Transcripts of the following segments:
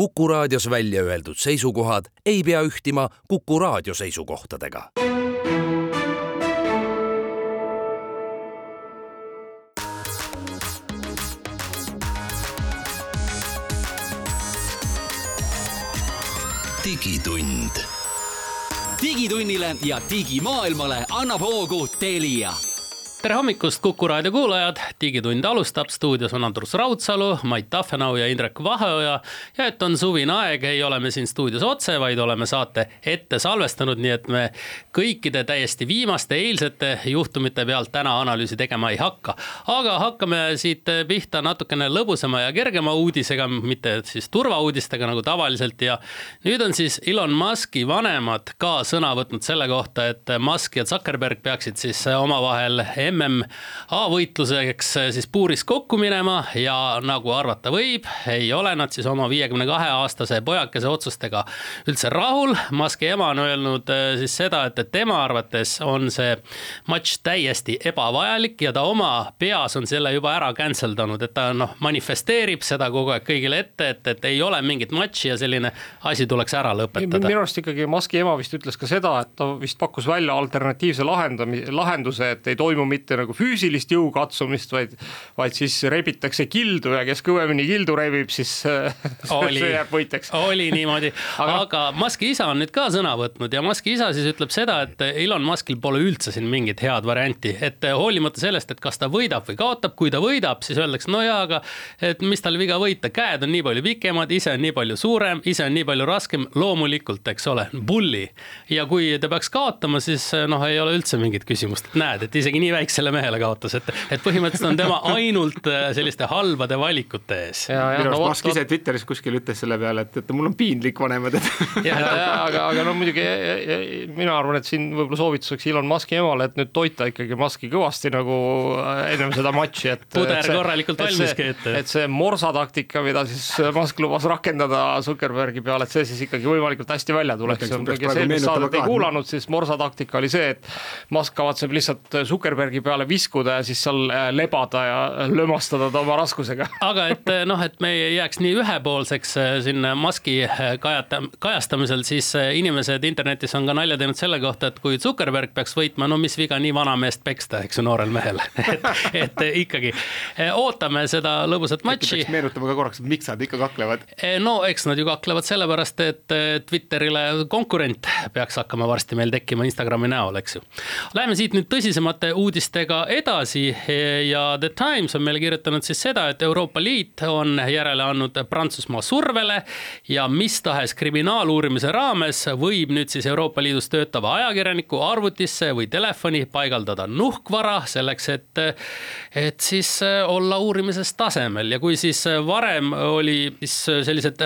Kuku raadios välja öeldud seisukohad ei pea ühtima Kuku raadio seisukohtadega. digitund. digitunnile ja digimaailmale annab hoogu Telia tere hommikust, Kuku raadio kuulajad, Digitund alustab, stuudios on Andrus Raudsalu, Mait Tafenau ja Indrek Vaheoja. ja et on suvine aeg, ei ole me siin stuudios otse, vaid oleme saate ette salvestanud, nii et me kõikide täiesti viimaste eilsete juhtumite pealt täna analüüsi tegema ei hakka. aga hakkame siit pihta natukene lõbusama ja kergema uudisega, mitte siis turvauudistega nagu tavaliselt ja nüüd on siis Elon Musk'i vanemad ka sõna võtnud selle kohta, et Musk ja Zuckerberg peaksid siis omavahel MMA võitluseks eh, siis puuris kokku minema ja nagu arvata võib, ei ole nad siis oma viiekümne kahe aastase pojakese otsustega üldse rahul. Musk'i ema on öelnud eh, siis seda, et, et tema arvates on see matš täiesti ebavajalik ja ta oma peas on selle juba ära cancel danud, et ta noh, manifesteerib seda kogu aeg kõigile ette, et, et ei ole mingit matši ja selline asi tuleks ära lõpetada. minu arust ikkagi Musk'i ema vist ütles ka seda, et ta vist pakkus välja alternatiivse lahendamise, lahenduse, et ei toimu mitte mitte nagu füüsilist jõu katsumist, vaid, vaid siis rebitakse kildu ja kes kõvemini kildu rebib, siis oli, see jääb võitjaks. oli niimoodi, aga, aga Musk'i isa on nüüd ka sõna võtnud ja Musk'i isa siis ütleb seda, et Elon Musk'il pole üldse siin mingit head varianti, et hoolimata sellest, et kas ta võidab või kaotab, kui ta võidab, siis öeldakse, no jaa, aga et mis tal viga võita, käed on nii palju pikemad, ise on nii palju suurem, ise on nii palju raskem, loomulikult, eks ole, bulli. ja kui ta peaks kaotama, siis noh, ei ole üldse mingit küsimust, et näed, et isegi nii väiksele mehele kaotas, et, et põhimõtteliselt on tema ainult äh, selliste halbade valikute ees. minu arust Musk ise Twitteris kuskil ütles selle peale, et, et mul on piinlik vanemad, et. ja, ja, ja aga, aga no muidugi mina arvan, et siin võib-olla soovituseks Elon Musk'i emale, et nüüd toita ikkagi Musk'i kõvasti nagu äh, ennem seda matši, et. puder see, korralikult valmis keeta. et see morsa taktika, mida siis Musk lubas rakendada Zuckerbergi peale, et see siis ikkagi võimalikult hästi välja tuleks. kes eelmist saadet ei kuulanud, siis morsa taktika oli see, et Musk kavatseb lihtsalt Zuckerbergi peale viskuda ja siis seal äh, lebada ja lömastada ta oma raskusega. aga et äh, noh, et me ei jääks nii ühepoolseks äh, siin maski kajata, kajastamisel, siis inimesed internetis on ka nalja teinud selle kohta, et kui Zuckerberg peaks võitma, no mis viga nii vanameest peksta, eks ju, noorel mehel et, et ikkagi ootame seda lõbusat matši. meenutame ka korraks, miks nad ikka kaklevad. no eks nad ju kaklevad sellepärast, et Twitterile konkurent peaks hakkama varsti meil tekkima Instagrami näol, eks ju. Läheme siit nüüd tõsisemate uudistega edasi ja The Times on meile kirjutanud siis seda, et Euroopa Liit on järele andnud Prantsusmaa survele ja mis tahes kriminaaluurimise raames võib nüüd siis Euroopa Liidus töötava ajakirjaniku arvutisse või telefoni paigaldada nuhkvara selleks, et, et siis olla uurimises tasemel. Ja kui siis varem oli siis sellised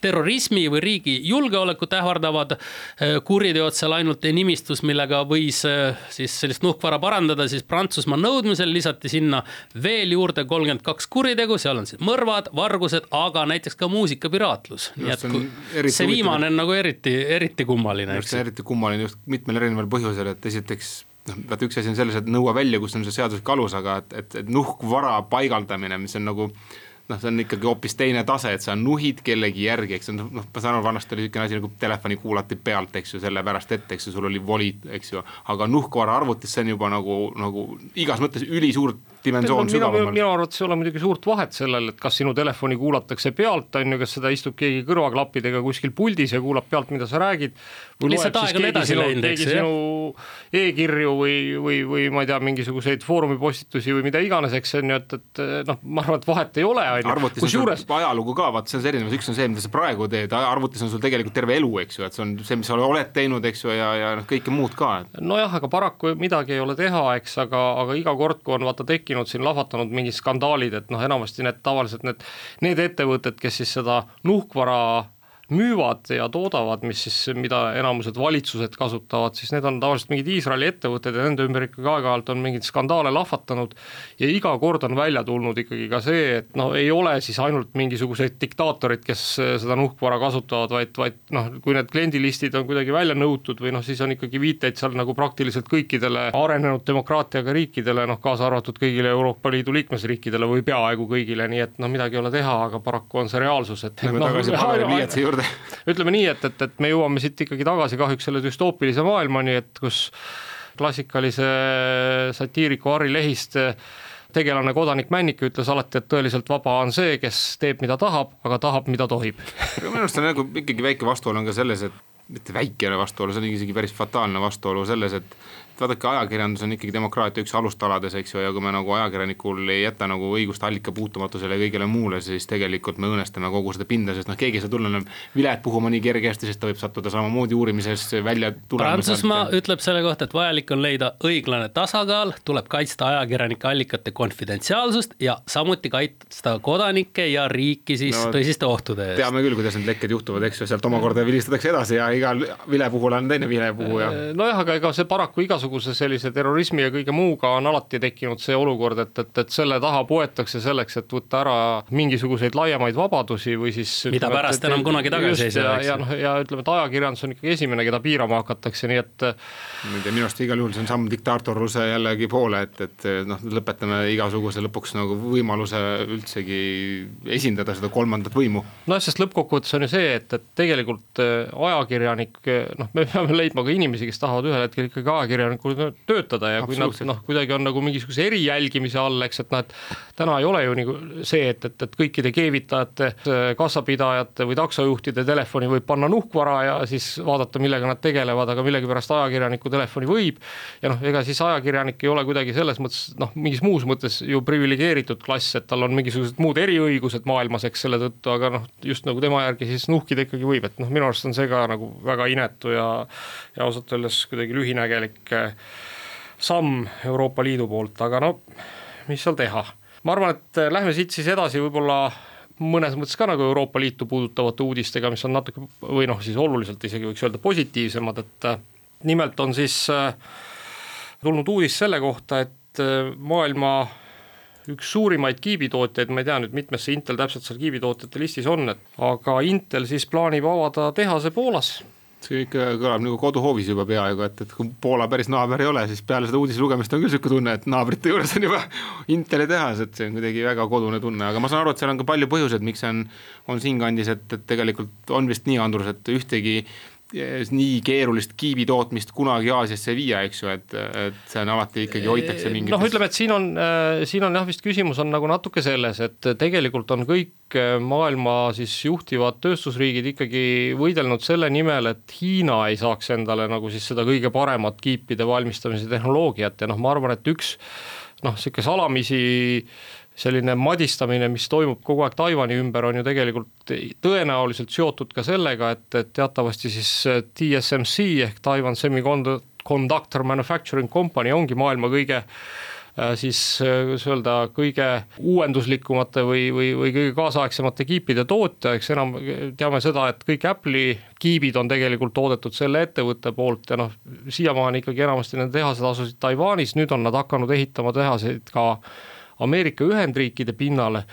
terrorismi või riigi julgeolekut ähvardavad äh, kuriteod seal ainult nimistus, millega võis äh, siis sellist nuhkvara parandada, siis Prantsusmaa nõudmisel lisati sinna veel juurde kolmkümmend kaks kuritegu, seal on siis mõrvad, vargused, aga näiteks ka muusikapiraatlus. nii et see viimane on nagu eriti, eriti kummaline. just, see on eriti kummaline just mitmel erineval põhjusel, et esiteks noh, vaata üks asi on selles, et nõua välja, kus on see seaduslik alus, aga et, et, et nuhkvara paigaldamine, mis on nagu noh, see on ikkagi hoopis teine tase, et sa nuhid kellegi järgi, eks noh, noh, ma saan aru, vanasti oli niisugune asi nagu telefoni kuulati pealt, eks ju, sellepärast et, eks ju, sul oli volid, eks ju. aga nuhkvara arvutis, see on juba nagu, nagu igas mõttes ülisuurt dimensioon sügavamal. minu arvates ei ole muidugi suurt vahet sellel, et kas sinu telefoni kuulatakse pealt, on ju, kas seda istub keegi kõrvaklappidega kuskil puldis ja kuulab pealt, mida sa räägid. aeg on edasi läinud, eks ju. sinu e-kirju või, või, või ma ei tea, mingisuguseid foorumi postitusi või mida iganes, eks on ju, et, et noh, ma arvan, et vahet ei ole on ju. Kusjuures... ajalugu ka, vaat see on see erinevus, üks on see, mida sa praegu teed, arvutis on sul tegelikult terve elu, eks ju, et see on see, mis sa oled teinud, eks ju, ja, ja noh, kõike muud ka. nojah, aga paraku midagi ei ole teha, eks, aga, aga iga kord, kui on vaata tekkinud siin lahvatanud mingid skandaalid, et noh, enamasti need tavaliselt need, need ettevõtted, kes siis seda nuhkvara müüvad ja toodavad, mis siis, mida enamused valitsused kasutavad, siis need on tavaliselt mingid Iisraeli ettevõtted ja nende ümber ikkagi aeg-ajalt on mingeid skandaale lahvatanud. Ja iga kord on välja tulnud ikkagi ka see, et no ei ole siis ainult mingisugused diktaatorid, kes seda nuhkvara kasutavad, vaid, vaid noh, kui need kliendilistid on kuidagi välja nõutud või noh, siis on ikkagi viiteid seal nagu praktiliselt kõikidele arenenud demokraatiaga riikidele, noh kaasa arvatud kõigile Euroopa Liidu liikmesriikidele või peaaegu kõigile, nii et no midagi ei ole teha, aga paraku on see reaalsus, et Lähme no, tagasi paberipliiatsi juurde. ütleme nii, et, et, et me jõuame siit ikkagi tagasi kahjuks selle düstoopilise maailmani, et kus klassikalise satiiriku Harri Lehiste tegelane kodanik Männik ütles alati, et tõeliselt vaba on see, kes teeb, mida tahab, aga tahab, mida tohib. minu arust on nagu ikkagi väike vastuolu on ka selles, et mitte väikene vastuolu, see on isegi päris fataalne vastuolu selles, et vaadake, ajakirjandus on ikkagi demokraatia üks alustalades, eks ju, ja kui me nagu ajakirjanikul ei jäta nagu õigust allika puutumatusele ja kõigele muule, siis tegelikult me õõnestame kogu seda pinda, sest noh, keegi ei saa tulla enam vilet puhuma nii kergesti, sest ta võib sattuda samamoodi uurimises välja Prantsusmaa ja... ütleb selle kohta, et vajalik on leida õiglane tasakaal, tuleb kaitsta ajakirjanike allikate konfidentsiaalsust ja samuti kaitsta kodanikke ja riiki siis no, tõsiste ohtude eest. teame küll, kuidas need lekked juhtuvad, eks ju, sealt omakorda vilistatakse edasi ja igal vilepuhul on teine vilepuhuja. nojah, aga ega see paraku igasugune igasuguse sellise terrorismi ja kõige muuga on alati tekkinud see olukord, et, et, et selle taha poetakse selleks, et võtta ära mingisuguseid laiemaid vabadusi või siis mida ütleme, pärast et, enam kunagi tagasi ei saa, eks ju. ja noh, ja ütleme, et ajakirjandus on ikkagi esimene, keda piirama hakatakse, nii et ma ei tea, minu arust igal juhul see on samm diktaatorluse jällegi poole, et, et noh, lõpetame igasuguse lõpuks nagu võimaluse üldsegi esindada seda kolmandat võimu. noh, sest lõppkokkuvõttes on ju see, et, et tegelikult äh, ajakirjanik, noh, me peame leidma ka inimesi, kes tahavad ühel hetkel ikkagi ajakirjanik nagu töötada ja kui nad noh, kuidagi on nagu mingisuguse erijälgimise all, eks, et noh, et täna ei ole ju nagu see, et, et, et kõikide keevitajate, kassapidajate või taksojuhtide telefoni võib panna nuhkvara ja siis vaadata, millega nad tegelevad, aga millegipärast ajakirjaniku telefoni võib. ja noh, ega siis ajakirjanik ei ole kuidagi selles mõttes noh, mingis muus mõttes ju priviligeeritud klass, et tal on mingisugused muud eriõigused maailmas, eks selle tõttu, aga noh, just nagu tema järgi siis nuhkida ikkagi võib, et noh, minu arust on see ka nagu väga inetu ja ja ausalt öeldes kuidagi lühinägelik samm Euroopa Liidu poolt, aga no mis seal teha. ma arvan, et lähme siit siis edasi võib-olla mõnes mõttes ka nagu Euroopa Liitu puudutavate uudistega, mis on natuke või noh, siis oluliselt isegi võiks öelda positiivsemad, et nimelt on siis äh, tulnud uudis selle kohta, et äh, maailma üks suurimaid kiibitootjaid, ma ei tea nüüd, mitmes see Intel täpselt seal kiibitootjate listis on, et aga Intel siis plaanib avada tehase Poolas see ikka kõlab nagu koduhoovis juba peaaegu, et, et kui Poola päris naaber ei ole, siis peale seda uudise lugemist on küll niisugune tunne, et naabrite juures on juba Inteli tehas, et see on kuidagi väga kodune tunne, aga ma saan aru, et seal on ka palju põhjuseid, miks see on, on siinkandis, et, et tegelikult on vist nii, Andrus, et ühtegi nii keerulist kiibi tootmist kunagi Aasiasse viia, eks ju, et, et see on alati ikkagi hoitakse mingites noh, ütleme, et siin on äh,, siin on jah, vist küsimus on nagu natuke selles, et tegelikult on kõik äh, maailma siis juhtivad tööstusriigid ikkagi võidelnud selle nimel, et Hiina ei saaks endale nagu siis seda kõige paremat kiipide valmistamise tehnoloogiat ja noh, ma arvan, et üks noh, niisugune salamisi selline madistamine, mis toimub kogu aeg Taiwan'i ümber, on ju tegelikult tõenäoliselt seotud ka sellega, et, et teatavasti siis TSMC ehk Taiwan Semiconductor Manufacturing Company ongi maailma kõige äh, siis kuidas öelda, kõige uuenduslikumate või, või, või kõige kaasaegsemate kiipide tootja, eks enam teame seda, et kõik Apple'i kiibid on tegelikult toodetud selle ettevõtte poolt ja noh, siiamaani ikkagi enamasti need tehased asusid Taiwanis, nüüd on nad hakanud ehitama tehaseid ka Ameerika Ühendriikide pinnale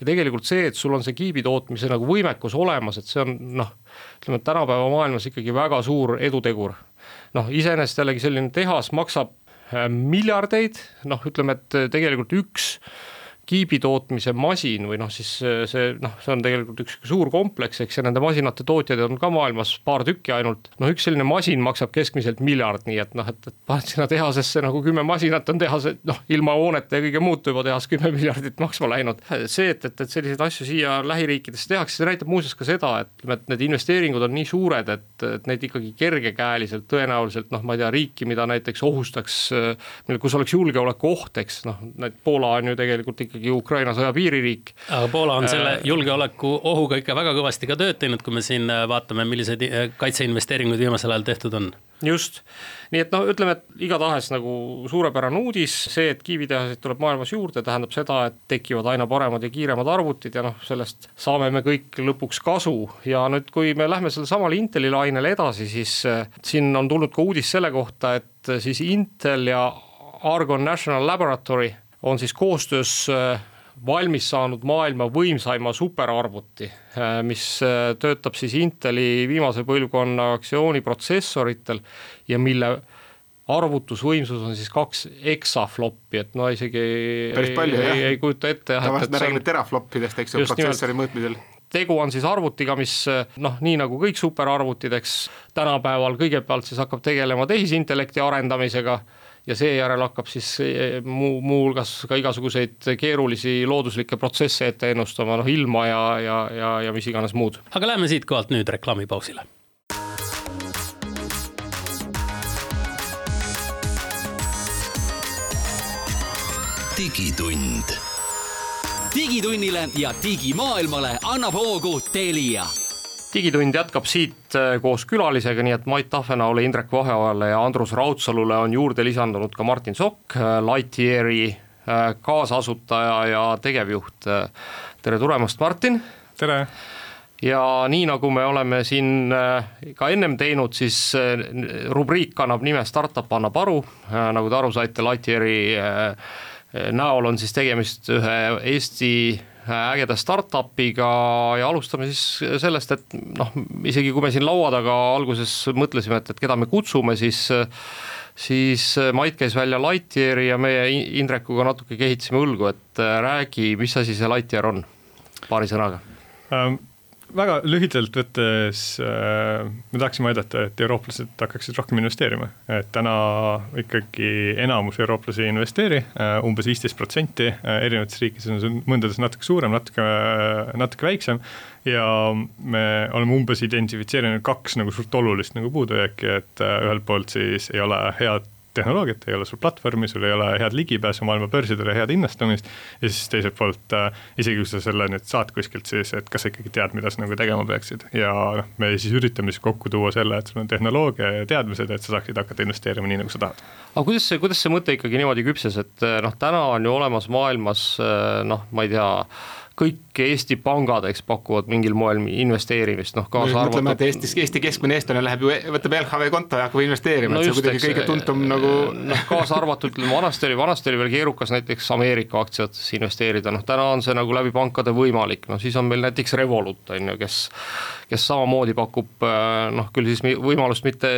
ja tegelikult see, et sul on see kiibi tootmise nagu võimekus olemas, et see on noh, ütleme, tänapäeva maailmas ikkagi väga suur edutegur. noh, iseenesest jällegi selline tehas maksab äh, miljardeid, noh, ütleme, et tegelikult üks kiibi tootmise masin või noh, siis see noh, see on tegelikult üks suur kompleks, eks, ja nende masinate tootjaid on ka maailmas paar tükki ainult. noh, üks selline masin maksab keskmiselt miljard, nii et noh, et, et paned sinna tehasesse nagu kümme masinat on tehase, noh, ilma hoonete ja kõige muuta juba tehas kümme miljardit maksma läinud. see, et, et, et selliseid asju siia lähiriikidesse tehakse, see näitab muuseas ka seda, et ütleme, et need investeeringud on nii suured, et, et neid ikkagi kergekäeliselt tõenäoliselt noh, ma ei tea, riiki, mida näiteks ohustaks, kus oleks julgeolekuoht, eks noh, Poola on ju tegelikult ikka ikkagi Ukraina sõja piiririik. aga Poola on selle äh, julgeolekuohuga ikka väga kõvasti ka tööd teinud, kui me siin äh, vaatame, milliseid äh, kaitseinvesteeringuid viimasel ajal tehtud on. Just, nii et noh, ütleme, et igatahes nagu suurepärane uudis, see, et kiivitehaseid tuleb maailmas juurde, tähendab seda, et tekivad aina paremad ja kiiremad arvutid ja noh, sellest saame me kõik lõpuks kasu. Ja nüüd, kui me lähme sellesamale Inteli lainele edasi, siis siin on tulnud ka uudis selle kohta, et siis Intel ja Argon National Laboratory on siis koostöös äh, valmis saanud maailma võimsaima superarvuti, äh, mis äh, töötab siis Inteli viimase põlvkonna aktsiooniprotsessoritel ja mille arvutusvõimsus on siis kaks eksafloppi, et no isegi päris palju ei, jah. ei kujuta ette jah. tavaliselt me räägime terafloppidest, eks ju, protsessori mõõtmisel tegu on siis arvutiga, mis noh, nii nagu kõik superarvutid, eks tänapäeval kõigepealt siis hakkab tegelema tehisintellekti arendamisega ja seejärel hakkab siis eh, muu, muuhulgas ka igasuguseid keerulisi looduslikke protsesse ette ennustama, noh ilma ja, ja, ja, ja mis iganes muud. aga lähme siitkohalt nüüd reklaamipausile. digitund digitunnile ja digimaailmale annab hoogu Telia digitund jätkab siit äh, koos külalisega, nii et Mait Tafenaule, Indrek Vaheojale ja Andrus Raudsalule on juurde lisandunud ka Martin Sokk, äh, Lightyeari äh, kaasasutaja ja tegevjuht. tere tulemast, Martin. tere ja nii, nagu me oleme siin ka ennem teinud, siis rubriik kannab nime Startup annab aru, nagu te aru saite, Lightyeari näol on siis tegemist ühe Eesti ägeda startup'iga ja alustame siis sellest, et noh, isegi kui me siin laua taga alguses mõtlesime, et, et keda me kutsume, siis siis Mait käis välja Lightyeari ja meie Indrekuga natuke kehitasime õlgu, et räägi, mis asi see Lightyear on, paari sõnaga. Ähm väga lühidalt võttes äh, me tahaksime aidata, et eurooplased hakkaksid rohkem investeerima, et täna ikkagi enamus eurooplasi ei investeeri äh,, umbes viisteist protsenti äh,, erinevates riikides on see mõndades natuke suurem, natuke, natuke väiksem. ja me oleme umbes identifitseerinud kaks nagu suurt olulist nagu puudujääki, et ühelt poolt siis ei ole head tehnoloogiat, ei ole sul platvormi, sul ei ole head ligipääsu maailma börsidele, head hinnastamist. ja siis teiselt poolt äh, isegi kui sa selle nüüd saad kuskilt, siis et kas sa ikkagi tead, mida sa nagu tegema peaksid ja noh, me siis üritame siis kokku tuua selle, et sul on tehnoloogia ja teadmised, et sa saaksid hakata investeerima nii, nagu sa tahad. aga kuidas see, kuidas see mõte ikkagi niimoodi küpses, et noh, täna on ju olemas maailmas noh, ma ei tea kõik Eesti pangad, eks pakuvad mingil moel investeerimist, noh kaasa arvatud. mõtleme, et Eestis, Eesti keskmine eestlane läheb ju, võtab LHV konto ja hakkab investeerima no, et see on kuidagi kõige tuntum nagu. noh, kaasa arvatud, ütleme vanasti oli, vanasti oli veel keerukas näiteks Ameerika aktsiatesse investeerida, noh täna on see nagu läbi pankade võimalik, noh siis on meil näiteks Revolut on ju, kes kes samamoodi pakub noh, küll siis võimalust mitte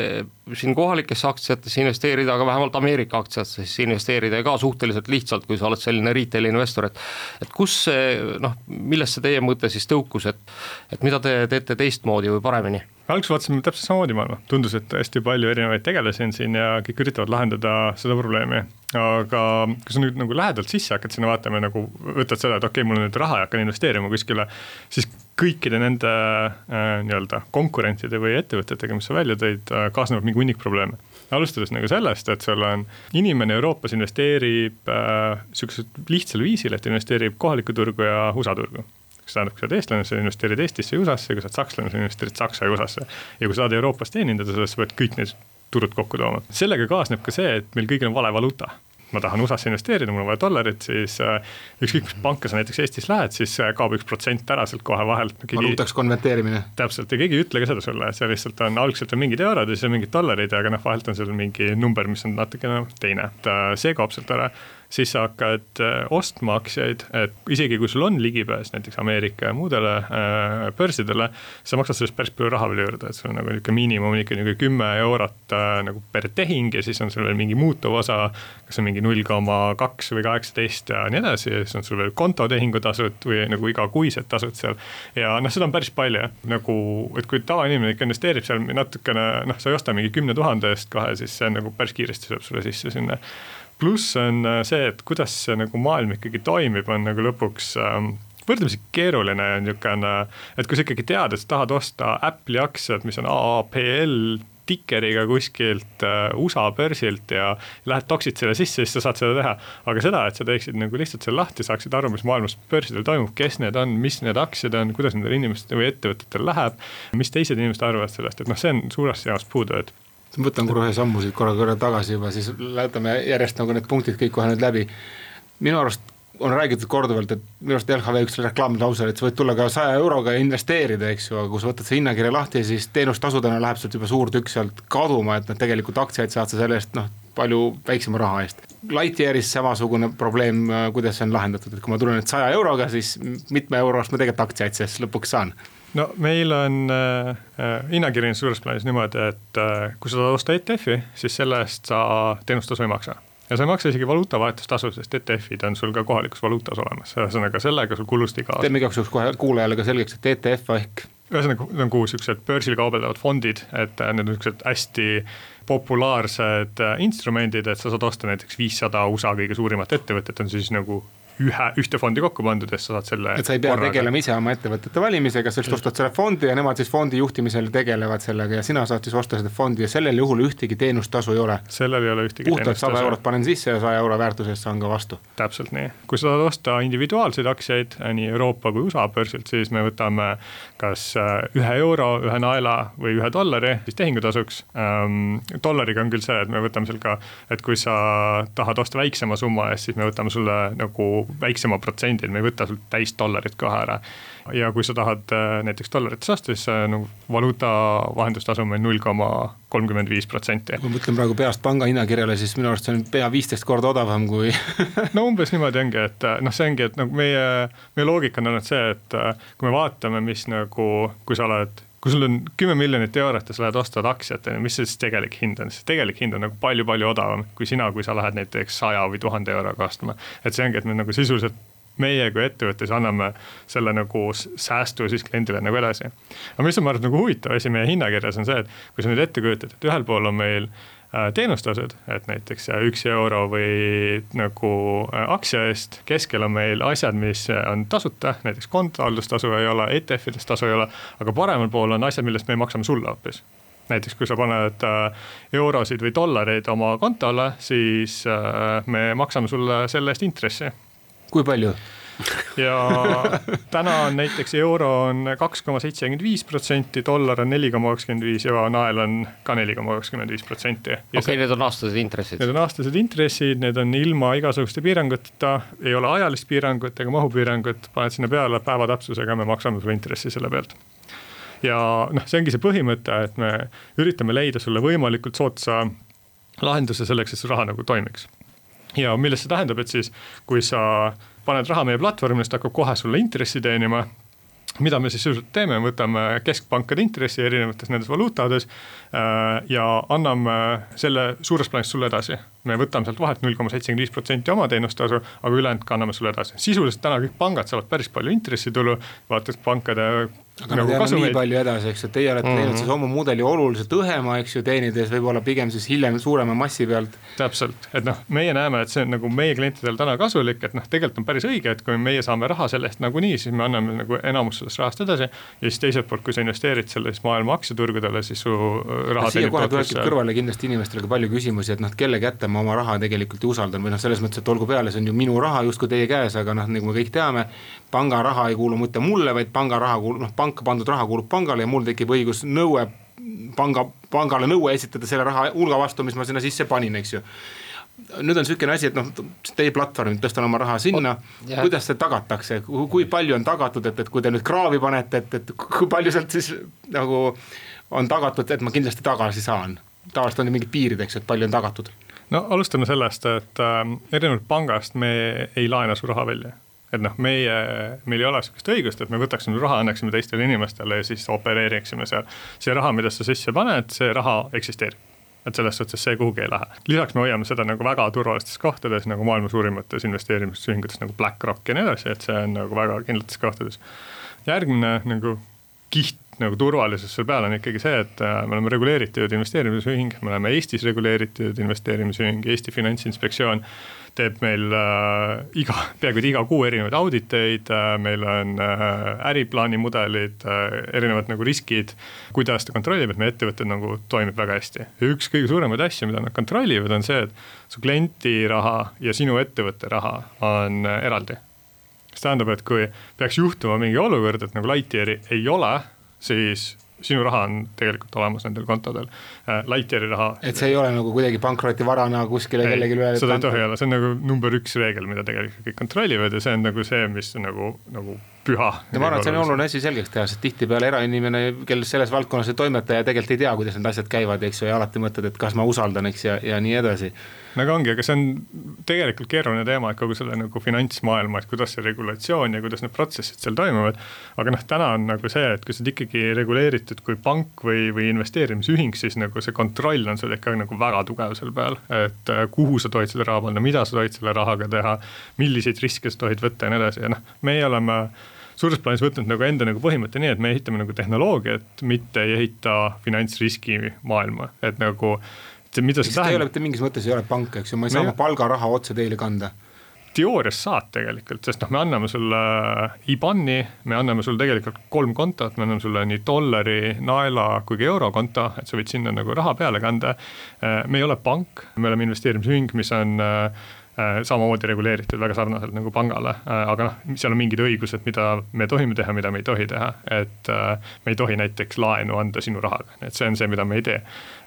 siin kohalikesse aktsiatesse investeerida, aga vähemalt Ameerika aktsiatesse investeerida ja ka suhteliselt lihtsalt, kui sa oled selline retail investor, et et kus see noh, millest see teie mõte siis tõukus, et et mida te teete teistmoodi või paremini? alguses vaatasime täpselt samamoodi maailma, tundus, et hästi palju erinevaid tegelasi on siin ja kõik üritavad lahendada seda probleemi. Aga kui sa nüüd nagu lähedalt sisse hakkad sinna vaatama ja nagu võtad seda, et okei okay,, mul on nüüd raha ja hakkan investeerima kuskile, siis kõikide nende äh, nii-öelda konkurentide või ettevõtetega, mis sa välja tõid äh,, kaasnevad mingi hunnik probleeme. alustades nagu sellest, et sul on inimene Euroopas investeerib äh, sihukesel lihtsal viisil, et investeerib kohalikku turgu ja USA turgu mis tähendab, kui sa oled eestlane, sa investeerid Eestisse ja USA-sse, kui sa oled sakslane, sa investeerid Saksa ja USA-sse. ja kui sa tahad Euroopas teenindada, siis sa pead kõik need turud kokku tooma. sellega kaasneb ka see, et meil kõigil on vale valuuta ma tahan USA-sse investeerida, mul on vaja dollarit, siis äh, ükskõik mis panka sa näiteks Eestis lähed, siis äh, kaob üks protsent ära sealt kohe vahelt keegi.... valuutaks konverteerimine. täpselt ja keegi ei ütle ka seda sulle, et seal lihtsalt on, algselt on mingid eurod ja siis on mingid dollarid, aga noh, vahelt on seal mingi number, mis on natukene teine, et äh, see kaob sealt ära siis sa hakkad äh, ostma aktsiaid, et isegi kui sul on ligipääs näiteks Ameerika ja muudele äh, börsidele, sa maksad sellest päris palju raha veel juurde, et sul on nagu niisugune miinimum ikka niisugune kümme eurot äh, nagu per tehing ja siis on sul veel mingi muutuv osa, kas on mingi null koma kaks või kaheksateist ja nii edasi ja siis on sul veel kontotehingutasud või nagu igakuised tasud seal. ja noh, seda on päris palju, nagu, et kui tavainimene ikka investeerib seal natukene, noh, sa ei osta mingi kümne tuhande eest kohe, siis see on nagu päris kiiresti sööb sulle sisse sinna pluss on äh, see, et kuidas see nagu maailm ikkagi toimib, on nagu lõpuks ähm, võrdlemisi keeruline on niisugune, et kui sa ikkagi tead, et sa tahad osta Apple'i aktsiat, mis on AAPL tikeriga kuskilt uh, USA börsilt ja lähed toksid selle sisse, siis sa saad seda teha. aga seda, et sa teeksid nagu lihtsalt selle lahti, saaksid aru, mis maailmas börsidel toimub, kes need on, mis need aktsiad on, kuidas nendel inimestel või ettevõtetel läheb, mis teised inimesed arvavad sellest, et noh, see on suuresti jaoks puudu, et võtan korra ühe sammu siit korra, korra tagasi juba, siis võtame järjest nagu need punktid kõik kohe nüüd läbi. minu arust on räägitud korduvalt, et minu arust LHV üks reklaamlause, et sa võid tulla ka saja euroga ja investeerida, eks ju, aga kui sa võtad see hinnakirja lahti, siis teenustasudena läheb sealt juba suur tükk sealt kaduma, et noh, tegelikult aktsiaid saad sa selle eest noh, palju väiksema raha eest. Lightyearis samasugune probleem, kuidas see on lahendatud, et kui ma tulen nüüd saja euroga, siis mitme euro eest ma tegelikult aktsiaid siis lõpuks saan no meil on äh, äh hinnakiri on suures plaanis niimoodi, et äh, kui sa tahad osta ETF-i, siis selle eest sa teenustasu ei maksa ja sa ei maksa isegi valuutavahetustasu, sest ETF-id on sul ka kohalikus valuutas olemas, ühesõnaga sellega sul kulusid ei kaasa. teeme igaks juhuks kohe kuulajale ka selgeks, et ETF ehk ühesõnaga, need on kuus niisugused börsil kaubeldavad fondid, et need on niisugused hästi populaarsed instrumendid, et sa saad osta näiteks viissada USA kõige suurimat ettevõtet, on siis nagu ühe, ühte fondi kokku pandud ja sa saad selle. et sa ei pea korraga. tegelema ise oma ettevõtete valimisega, sa lihtsalt ostad selle fondi ja nemad siis fondi juhtimisel tegelevad sellega ja sina saad siis osta seda fondi ja sellel juhul ühtegi teenustasu ei ole. sellel ei ole ühtegi puhtalt sada eurot panen sisse ja saja euro väärtusest saan ka vastu. täpselt nii, kui sa tahad osta individuaalseid aktsiaid nii Euroopa kui USA börsilt, siis me võtame kas äh, ühe euro, ühe naela või ühe dollari siis tehingutasuks ähm,. dollariga on küll see, et me võtame seal ka, et kui sa tahad osta väiksema summa eest, siis me võtame sulle nagu väiksema protsendil, me ei võta sult täis dollarit kohe ära. ja kui sa tahad äh, näiteks dollarites osta, siis nagu valuuta vahendustasu on meil null koma kolmkümmend viis protsenti. kui ma mõtlen praegu peast panga hinnakirjale, siis minu arust see on pea viisteist korda odavam kui no umbes niimoodi ongi, et äh, noh, see ongi, et nagu meie, meie loogika on olnud see, et kui me vaatame, mis nagu, kui sa oled kui sul on kümme miljonit eurot ja sa lähed ostad aktsiat, on ju, mis see siis tegelik hind on, siis tegelik hind on nagu palju-palju odavam kui sina, kui sa lähed näiteks saja või tuhande euroga ostma. et see ongi, et me nagu sisuliselt meie kui ettevõttes anname selle nagu säästu siis kliendile nagu edasi. aga mis on, ma arvan, nagu huvitav asi meie hinnakirjas on see, et kui sa nüüd ette kujutad, et ühel pool on meil teenustasud, et näiteks äh, üks euro või nagu äh, aktsia eest, keskel on meil asjad, mis on tasuta, näiteks kontohaldustasu ei ole, ETF-idest tasu ei ole, aga paremal pool on asjad, millest me maksame sulle hoopis näiteks kui sa paned eurosid või dollareid oma kontole, siis me maksame sulle selle eest intressi. kui palju? Ja täna on näiteks euro on kaks koma seitsekümmend viis protsenti, dollar on neli koma kakskümmend viis ja nael on ka neli koma kakskümmend viis protsenti. okei okay,, need on aastased intressid? Need on aastased intressid, need on ilma igasuguste piiranguteta, ei ole ajalist piirangut ega mahupiirangut, paned sinna peale päeva täpsusega, me maksame sulle intressi selle pealt ja noh, see ongi see põhimõte, et me üritame leida sulle võimalikult soodsa lahenduse selleks, et see raha nagu toimiks. ja millest see tähendab, et siis kui sa paned raha meie platvormile, siis ta hakkab kohe sulle intressi teenima mida me siis sisuliselt teeme, võtame keskpankade intressi erinevates nendes valuutades äh, ja anname selle suures plaanis sulle edasi. me võtame sealt vahelt null koma seitsekümmend viis protsenti oma teenustasu, aga ülejäänud kanname sulle edasi. sisuliselt täna kõik pangad saavad päris palju intressitulu, vaata pankade aga nagu jäävad nii palju edasi, eks ju, teie olete mm -hmm. teinud siis oma mudeli oluliselt õhema, eks ju, teenides võib-olla pigem siis hiljem suurema massi pealt. täpselt, et noh, meie näeme, et see on nagu meie klientidele täna kasulik, et noh, tegelikult on päris õige, et kui meie saame raha selle eest nagunii, siis me anname nagu enamus sellest rahast edasi. ja siis teiselt poolt, kui sa investeerid selle siis maailma aktsiaturgudele, siis su raha. siia kohe tulebki kõrvale kindlasti inimestele ka palju küsimusi, et noh, kelle kätte ma oma raha tegelikult ei usaldan või noh, selles mõttes, et olgu peale, see on ju minu raha justkui teie käes, aga noh, nagu me kõik teame, pangaraha ei kuulu mitte mulle, vaid pangaraha kuulub, noh panka pandud raha kuulub pangale ja mul tekib õigus nõue panga, pangale nõue esitada selle raha hulga vastu, mis ma sinna sisse panin, eks ju. Nüüd on niisugune asi, et noh, teie platvorm, tõstan oma raha sinna, kuidas see tagatakse, kui palju on tagatud, et, et kui te nüüd kraavi panete, et, et kui palju sealt siis nagu on tagatud, et ma kindlasti tagasi saan? tavaliselt on ju mingid piirid, eks ju, et palju on tagatud? no alustame sellest, et äh, erinevalt pangast me ei laena su raha välja et noh, meie, meil ei ole sihukest õigust, et me võtaksime raha, annaksime teistele inimestele ja siis opereeriksime seal. see raha, mida sa sisse paned, see raha eksisteerib et selles suhtes see kuhugi ei lähe. lisaks me hoiame seda nagu väga turvalistes kohtades nagu maailma suurimates investeerimisühingutes nagu BlackRock ja nii edasi, et see on nagu väga kindlates kohtades. järgmine nagu kiht nagu turvalisus seal peal on ikkagi see, et äh, me oleme reguleeritud investeerimisühing, me oleme Eestis reguleeritud investeerimisühing, Eesti Finantsinspektsioon teeb meil äh, iga, peaaegu et iga kuu erinevaid auditeid äh,, meil on äh, äriplaani mudelid erinevad nagu riskid, kuidas ta kontrollib, et meie ettevõte nagu toimib väga hästi. ja üks kõige suuremaid asju, mida nad kontrollivad, on see, et su klienti raha ja sinu ettevõtte raha on eraldi. mis tähendab, et kui peaks juhtuma mingi olukord, et nagu Lightyeari ei ole, siis sinu raha on tegelikult olemas nendel kontodel äh,, Lightyeari raha. et see ei ole nagu kuidagi pankrotivarana kuskile kellelegi üle. seda ei tohi olla, see on nagu number üks reegel, mida tegelikult kõik kontrollivad ja see on nagu see, mis nagu, nagu püha. ma arvan, et see on oluline asi selgeks teha, sest tihtipeale erainimene, kes selles valdkonnas ei toimeta ja tegelikult ei tea, kuidas need asjad käivad, eks ju, ja alati mõtled, et kas ma usaldan, eks, ja, ja nii edasi. No aga ongi, aga see on tegelikult keeruline teema, et kogu selle nagu finantsmaailma, et kuidas see regulatsioon ja kuidas need protsessid seal toimuvad. aga noh, täna on nagu see, et kui sa oled ikkagi reguleeritud kui pank või, või investeerimisühing, siis nagu see kontroll on sul ikka nagu väga tugev seal peal. et äh, kuhu sa tohid selle raha panna, mida sa tohid selle rahaga teha, milliseid riske sa tohid võtta ja nii edasi ja noh, meie oleme suures plaanis võtnud nagu enda nagu põhimõtte nii, et me ehitame nagu tehnoloogiat, mitte ei ehita finantsriski maailma, et nagu. Mida see tähendab. Te ei ole mitte mingis mõttes ei ole pank, eks ju, ma ei saa oma palgaraha otse teile kanda teoorias saad tegelikult, sest noh, me anname sulle IBAN-i, me anname sulle tegelikult kolm kontot, me anname sulle nii dollari, naela kui ka eurokonto, et sa võid sinna nagu raha peale kanda. me ei ole pank, me oleme investeerimisühing, mis on äh, Äh, samamoodi reguleeritud väga sarnaselt nagu pangale, äh, aga noh, seal on mingid õigused, mida me tohime teha, mida me ei tohi teha, et äh, me ei tohi näiteks laenu anda sinu rahaga, et see on see, mida me ei tee.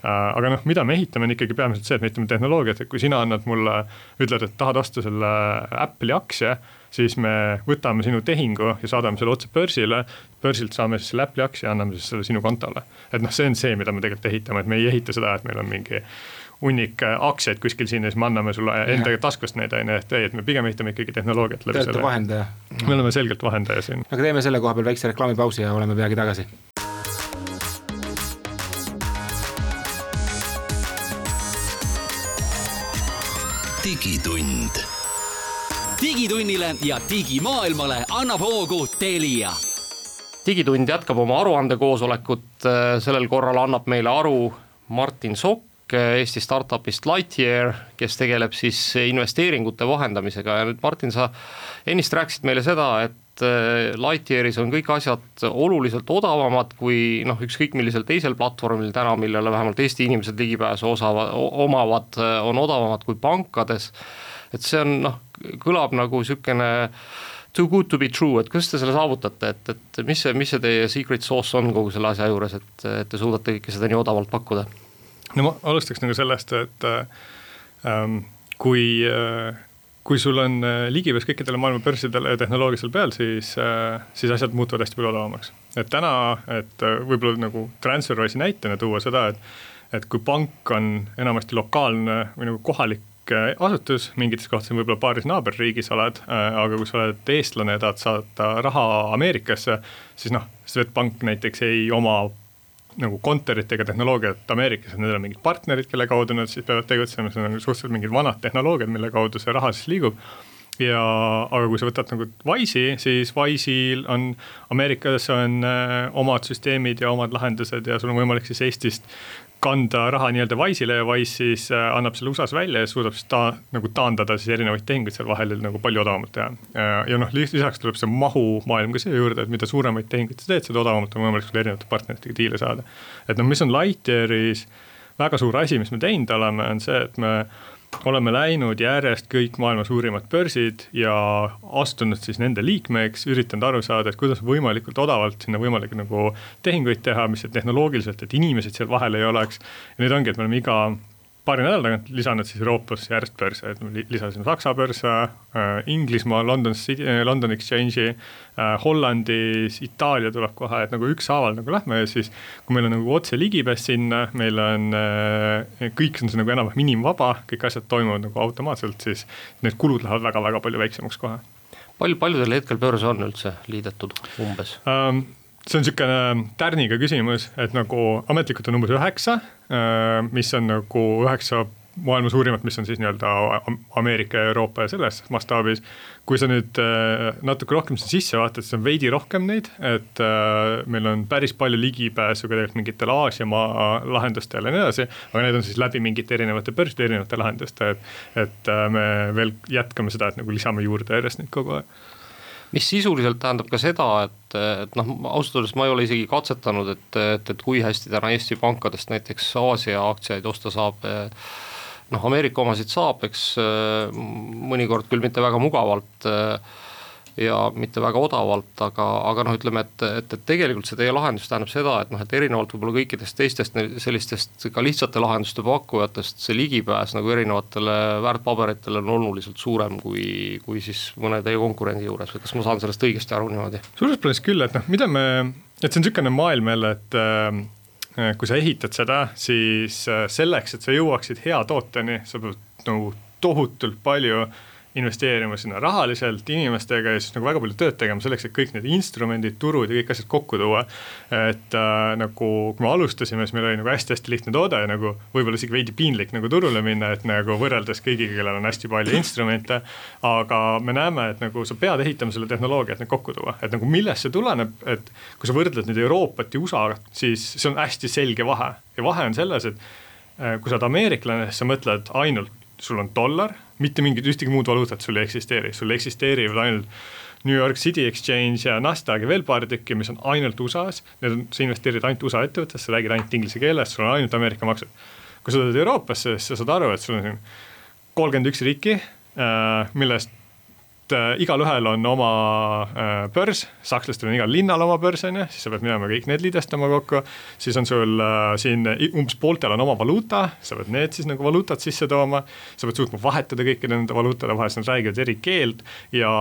aga noh, mida me ehitame, on ikkagi peamiselt see, et me ehitame tehnoloogiat, et kui sina annad mulle, ütled, et tahad osta selle Apple'i aktsia, siis me võtame sinu tehingu ja saadame selle otse börsile, börsilt saame siis selle Apple'i aktsia ja anname siis selle sinu kontole. et noh, see on see, mida me tegelikult ehitame, et me ei ehita seda, et meil on mingi hunnik äh, aktsiaid kuskil siin ja siis me anname sulle enda taskust neid, on ju, et ei, et me pigem ehitame ikkagi tehnoloogiat läbi selle. Te olete vahendaja. me oleme selgelt vahendaja siin. aga teeme selle koha peal väikse reklaamipausi ja oleme peagi tagasi. digitund. digitunnile ja digimaailmale annab hoogu Telia digitund jätkab oma aruandekoosolekut, sellel korral annab meile aru Martin Sokk, Eesti startup'ist Lightyear, kes tegeleb siis investeeringute vahendamisega ja nüüd Martin, sa ennist rääkisid meile seda, et äh, Lightyearis on kõik asjad oluliselt odavamad kui noh, ükskõik millisel teisel platvormil täna, millele vähemalt Eesti inimesed ligipääsu osavad, omavad, on odavamad kui pankades. et see on noh, kõlab nagu niisugune too good to be true, et kuidas te selle saavutate, et, et mis see, mis see teie secret sauce on kogu selle asja juures, et, et te suudate kõike seda nii odavalt pakkuda? No ma alustaks nagu sellest, et ähm, kui äh, kui sul on äh, ligipääs kõikidele maailma börsidele ja tehnoloogia seal peal, siis äh,, siis asjad muutuvad hästi palju odavamaks. et täna, et äh, võib-olla nagu TransferWise'i näitena tuua seda, et et kui pank on enamasti lokaalne või nagu kohalik äh, asutus, mingites kohtades võib-olla paaris naaberriigis oled, aga kui sa oled eestlane ja tahad saata raha Ameerikasse, siis noh, Swedbank näiteks ei oma nagu kontorit ega tehnoloogiat Ameerikas, et nendel on mingid partnerid, kelle kaudu nad siis peavad tegutsema, see on nagu suhteliselt mingid vanad tehnoloogiad, mille kaudu see raha siis liigub. Ja, aga kui sa võtad nagu Wise'i, siis Wise'il on, Ameerikas on äh, omad süsteemid ja omad lahendused ja sul on võimalik siis Eestist kanda raha nii-öelda Wise'ile ja Wise siis äh, annab selle USA-s välja ja suudab siis ta nagu taandada siis erinevaid tehinguid seal vahel nagu palju odavamalt teha. ja noh, lisaks tuleb see mahumaailm ka siia juurde, et mida suuremaid tehinguid sa teed, seda odavamalt on võimalik sul erinevate partneritega diile saada. et noh, mis on Lightyearis väga suur asi, mis me teinud oleme, on see, et me oleme läinud järjest kõik maailma suurimad börsid ja astunud siis nende liikmeks, üritanud aru saada, et kuidas võimalikult odavalt sinna võimalik nagu tehinguid teha, mis tehnoloogiliselt, et inimesed seal vahel ei oleks. ja nüüd ongi, et me oleme iga paari nädala tagant lisanud siis Euroopas järjest börse, et me lisasime Saksa börse äh,, Inglismaa, London äh, London Exchange'i äh,, Hollandis, Itaalia tuleb kohe, et nagu ükshaaval nagu lähme ja siis kui meil on nagu otse ligipääs sinna, meil on kõik on see nagu enam-vähem inimvaba, kõik asjad toimuvad nagu automaatselt, siis need kulud lähevad väga-väga palju väiksemaks kohe palju, palju teil hetkel börse on üldse liidetud umbes um,? See on niisugune tärniga küsimus, et nagu ametlikult on umbes üheksa, äh, mis on nagu üheksa maailma suurimat, mis on siis nii-öelda Ameerika Euroopa ja selles mastaabis. kui sa nüüd äh, natuke rohkem sisse vaatad, siis on veidi rohkem neid, et äh, meil on päris palju ligipääsu ka tegelikult mingitele Aasia maa lahendustele ja nii edasi. aga need on siis läbi mingite erinevate börside, erinevate lahenduste, et, et me veel jätkame seda, et nagu lisame juurde järjest neid kogu aeg mis sisuliselt tähendab ka seda, et, et noh, ausalt öeldes ma ei ole isegi katsetanud, et, et, et kui hästi täna Eesti pankadest näiteks Aasia aktsiaid osta saab. noh, Ameerika omasid saab, eks mõnikord küll mitte väga mugavalt ja mitte väga odavalt, aga, aga noh, ütleme, et, et, et tegelikult see teie lahendus tähendab seda, et noh, et erinevalt võib-olla kõikidest teistest sellistest ka lihtsate lahenduste pakkujatest, see ligipääs nagu erinevatele väärtpaberitele on oluliselt suurem kui, kui siis mõne teie konkurendi juures või kas ma saan sellest õigesti aru niimoodi? suures plaanis küll, et noh, mida me, et see on niisugune maailm jälle, et äh, kui sa ehitad seda, siis äh, selleks, et sa jõuaksid hea tooteni, sa pead nagu tohutult palju äh, investeerima sinna rahaliselt, inimestega ja siis nagu väga palju tööd tegema selleks, et kõik need instrumendid, turud ja kõik asjad kokku tuua. et äh, nagu kui me alustasime, siis meil oli nagu hästi-hästi lihtne toode ja nagu võib-olla isegi veidi piinlik nagu turule minna, et nagu võrreldes kõigiga, kellel on hästi palju instrumente. aga me näeme, et nagu sa pead ehitama selle tehnoloogia, et need kokku tuua, et nagu millest see tuleneb, et kui sa võrdled nüüd Euroopat ja USA-t, siis see on hästi selge vahe ja vahe on selles, et äh, kui sa oled ameeriklane, siis sa mõtled ainult sul on dollar, mitte mingit ühtegi muud valuutat sul ei eksisteeri, sul eksisteerivad ainult New York City Exchange ja NASDAQ ja veel paar tükki, mis on ainult USA-s. Need on, sa investeerid ainult USA ettevõttesse, räägid ainult inglise keeles, sul on ainult Ameerika maksud. kui sa tuled Euroopasse, siis sa saad aru, et sul on siin kolmkümmend üks riiki, äh, millest et äh, igalühel on oma äh, börs, sakslastel on igal linnal oma börs, on ju, siis sa pead minema kõik need liidestama kokku. siis on sul äh, siin umbes pooltel on oma valuuta, sa pead need siis nagu valuutad sisse tooma. sa pead suutma vahetada kõikide nende valuutade vahel, siis nad räägivad eri keelt ja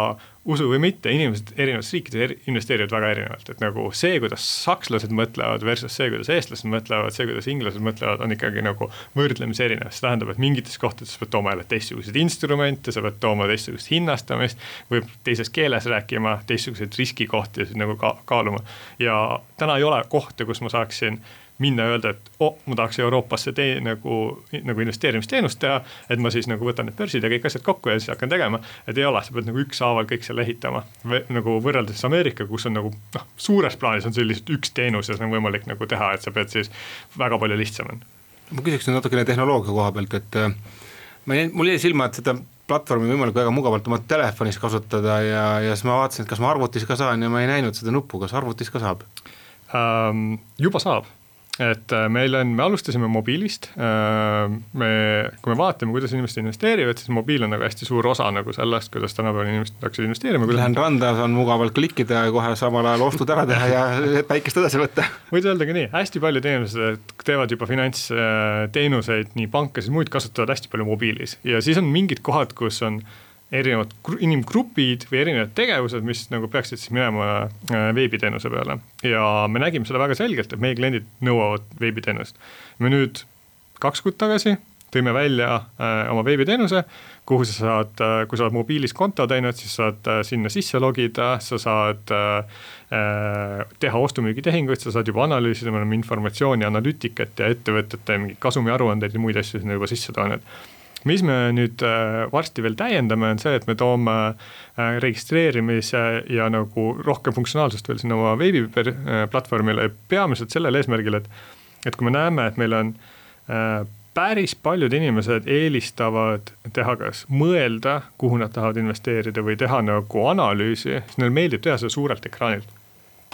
usu või mitte, inimesed erinevates riikides investeerivad väga erinevalt, et nagu see, kuidas sakslased mõtlevad versus see, kuidas eestlased mõtlevad, see, kuidas inglased mõtlevad, on ikkagi nagu võrdlemisi erinev, see tähendab, et mingites kohtades sa pead tooma jälle teistsuguseid instrumente, sa pead tooma teistsugust hinnastamist, võib teises keeles rääkima, teistsuguseid riskikohti nagu ka kaaluma. ja täna ei ole kohta, kus ma saaksin minna ja öelda, et oh, ma tahaks Euroopasse tee nagu, nagu investeerimisteenust teha, et ma siis nagu võtan need börsid ja kõik asjad kokku ja siis hakkan tegema. et ei ole, sa pead nagu ükshaaval kõik selle ehitama nagu võrreldes Ameerikaga, kus on nagu noh, suures plaanis on see lihtsalt üks teenus ja see on võimalik nagu teha, et sa pead siis väga palju lihtsam on. ma küsiks nüüd natukene tehnoloogia koha pealt, et äh, ma jäin, mul jäi silma, et seda platvormi võimalik väga mugavalt oma telefonis kasutada ja, ja siis ma vaatasin, et kas ma arvutis ka saan ja ma ei näinud seda nuppu, kas arvutis ka saab ähm,? juba saab et äh, meil on, me alustasime mobiilist, äh, me, kui me vaatame, kuidas inimesed investeerivad, siis mobiil on nagu hästi suur osa nagu sellest, kuidas tänapäeval inimesed hakkasid investeerima. Lähen randa, saan mugavalt klikkida ja kohe samal ajal ostud ära teha ja päikest edasi võtta. võid öelda ka nii, hästi paljud inimesed teevad juba finantsteenuseid, nii pankasid, muid kasutavad hästi palju mobiilis ja siis on mingid kohad, kus on erinevad inimgrupid või erinevad tegevused, mis nagu peaksid siis minema äh, veebiteenuse peale. ja me nägime seda väga selgelt, et meie kliendid nõuavad veebiteenust. me nüüd kaks kuud tagasi tõime välja äh, oma veebiteenuse, kuhu sa saad äh,, kui sa oled mobiilis konto teinud, siis saad äh, sinna sisse logida, sa saad äh, äh teha ostu-müügitehinguid, sa saad juba analüüsida, me oleme informatsiooni, analüütikat ja ettevõtete mingeid kasumiaruandeid ja muid asju sinna juba sisse toonud mis me nüüd äh, varsti veel täiendame, on see, et me toome äh, registreerimise ja nagu rohkem funktsionaalsust veel sinna oma veebiplatvormile, peamiselt sellel eesmärgil, et et kui me näeme, et meil on äh, päris paljud inimesed eelistavad teha kas mõelda, kuhu nad tahavad investeerida või teha nagu analüüsi, siis neile meeldib teha seda suurelt ekraanilt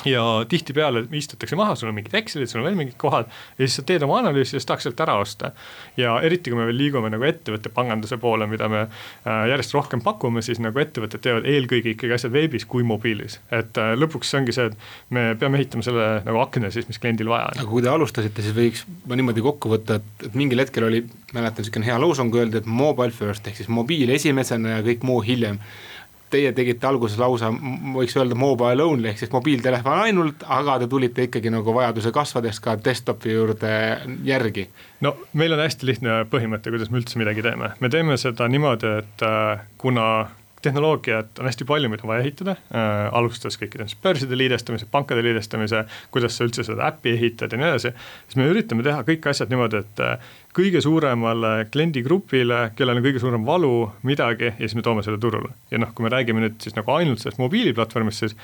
ja tihtipeale istutakse maha, sul on mingid Excelid, sul on veel mingid kohad ja siis sa teed oma analüüsi ja siis tahaks sealt ära osta. ja eriti, kui me veel liigume nagu ettevõtte panganduse poole, mida me äh, järjest rohkem pakume, siis nagu ettevõtted teevad eelkõige ikkagi asjad veebis kui mobiilis. et äh, lõpuks see ongi see, et me peame ehitama selle nagu akna siis, mis kliendil vaja on. aga kui te alustasite, siis võiks ma niimoodi kokku võtta, et, et mingil hetkel oli, mäletan, niisugune hea loosung öeldi, et mobile first ehk siis mobiil esimesena ja kõik muu hiljem teie tegite alguses lausa, võiks öelda mobile only ehk siis mobiiltelefon ainult, aga te tulite ikkagi nagu vajaduse kasvades ka desktopi juurde järgi. no meil on hästi lihtne põhimõte, kuidas me üldse midagi teeme, me teeme seda niimoodi, et äh, kuna tehnoloogiat on hästi palju, mida on vaja ehitada äh,, alustades kõikide börside liidestamise, pankade liidestamise, kuidas sa üldse seda äppi ehitad ja nii edasi. siis me üritame teha kõik asjad niimoodi, et äh, kõige suuremale kliendigrupile, kellel on kõige suurem valu midagi ja siis me toome selle turule. ja noh, kui me räägime nüüd siis nagu ainult sellest mobiiliplatvormist, siis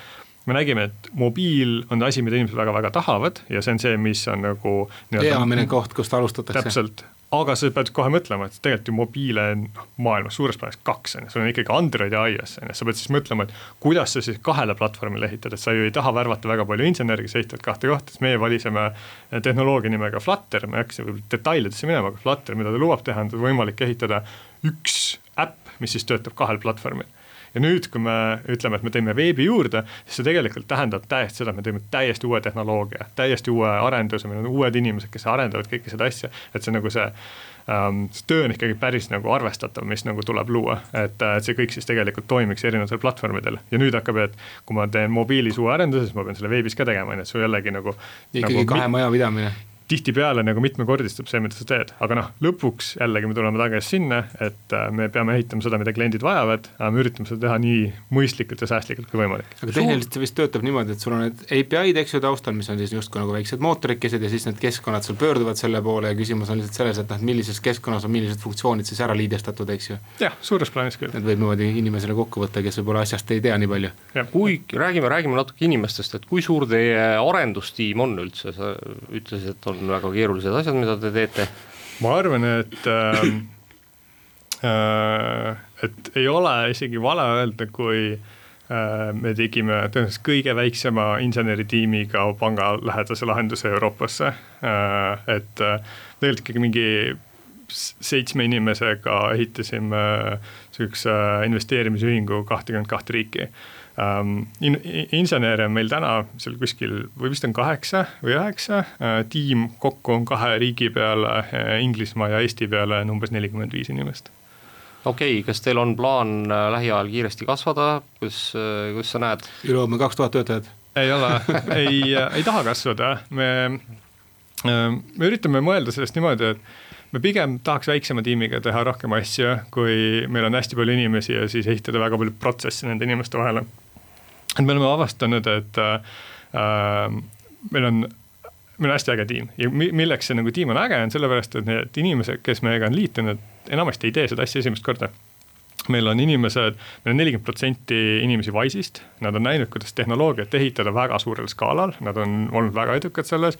me nägime, et mobiil on asi, mida inimesed väga-väga tahavad ja see on see, mis on nagu. peamine koht, kust alustatakse. täpselt, aga sa pead kohe mõtlema, et tegelikult ju mobiile on noh, maailmas suures plaanis kaks on ju, sul on ikkagi Android ja iOS on ju, sa pead siis mõtlema, et kuidas sa siis kahele platvormile ehitad, et sa ju ei taha värvata väga palju inseneri, kes ehitavad kahte kohta, siis meie valisime tehnoloogia nimega Flutter, ma ei hakka siin detailidesse minema, aga Flutter, mida ta lubab teha, on võimalik ehitada üks äpp, mis siis töötab kahel platvormil ja nüüd, kui me ütleme, et me tõime veebi juurde, siis see tegelikult tähendab täiesti seda, et me tõime täiesti uue tehnoloogia, täiesti uue arenduse, meil on uued inimesed, kes arendavad kõike seda asja, et see nagu see um, see töö on ikkagi päris nagu arvestatav, mis nagu tuleb luua, et, et see kõik siis tegelikult toimiks erinevatel platvormidel ja nüüd hakkab, et kui ma teen mobiilis uue arenduse, siis ma pean selle veebis ka tegema, on ju, et sul jällegi nagu. ikkagi nagu, kahe maja pidamine tihtipeale nagu mitmekordistub see, mida sa teed, aga noh, lõpuks jällegi me tuleme tagasi sinna, et äh, me peame ehitama seda, mida kliendid vajavad, aga me üritame seda teha nii mõistlikult ja säästlikult kui võimalik. aga tehniliselt see vist töötab niimoodi, et sul on need API-d, eks ju, taustal, mis on siis justkui nagu väiksed mootorikesed ja siis need keskkonnad sul pöörduvad selle poole ja küsimus on lihtsalt selles, et noh, millises keskkonnas on millised funktsioonid siis ära liidestatud, eks ju. jah, suures plaanis küll. et võib niimoodi inimesele kokku võtta, kes võib-olla asjast ei tea nii palju. kui räägime, räägime natuke inimestest, et kui suur teie arendustiim on üldse, sa ütlesid, et on väga keerulised asjad, mida te teete? ma arvan, et äh, äh, et ei ole isegi vale öelda, kui äh, me tegime tõenäoliselt kõige väiksema inseneritiimiga pangalähedase lahenduse Euroopasse äh,. et äh, tegelikult ikkagi mingi seitsme inimesega ehitasime sihukese investeerimisühingu kahtekümmet kahte riiki. In, insenere on meil täna seal kuskil või vist on kaheksa või üheksa. Äh,, tiim kokku on kahe riigi peale äh,, Inglismaa ja Eesti peale on umbes nelikümmend viis inimest. Okei okay,, kas teil on plaan äh, lähiajal kiiresti kasvada, kus, kus sa näed? üle homme kaks tuhat töötajat. ei ole, ei, ei taha kasvada, me, me üritame mõelda sellest niimoodi, et me pigem tahaks väiksema tiimiga teha rohkem asju, kui meil on hästi palju inimesi ja siis ehitada väga palju protsesse nende inimeste vahele et me oleme avastanud, et äh, meil on, meil on hästi äge tiim. Ja milleks see nagu tiim on äge, on sellepärast, et need inimesed, kes meiega on liitunud, enamasti ei tee seda asja esimest korda. Meil on inimesed, meil on nelikümmend protsenti inimesi Wise'ist, nad on näinud, kuidas tehnoloogiat ehitada väga suurel skaalal, nad on olnud väga edukad selles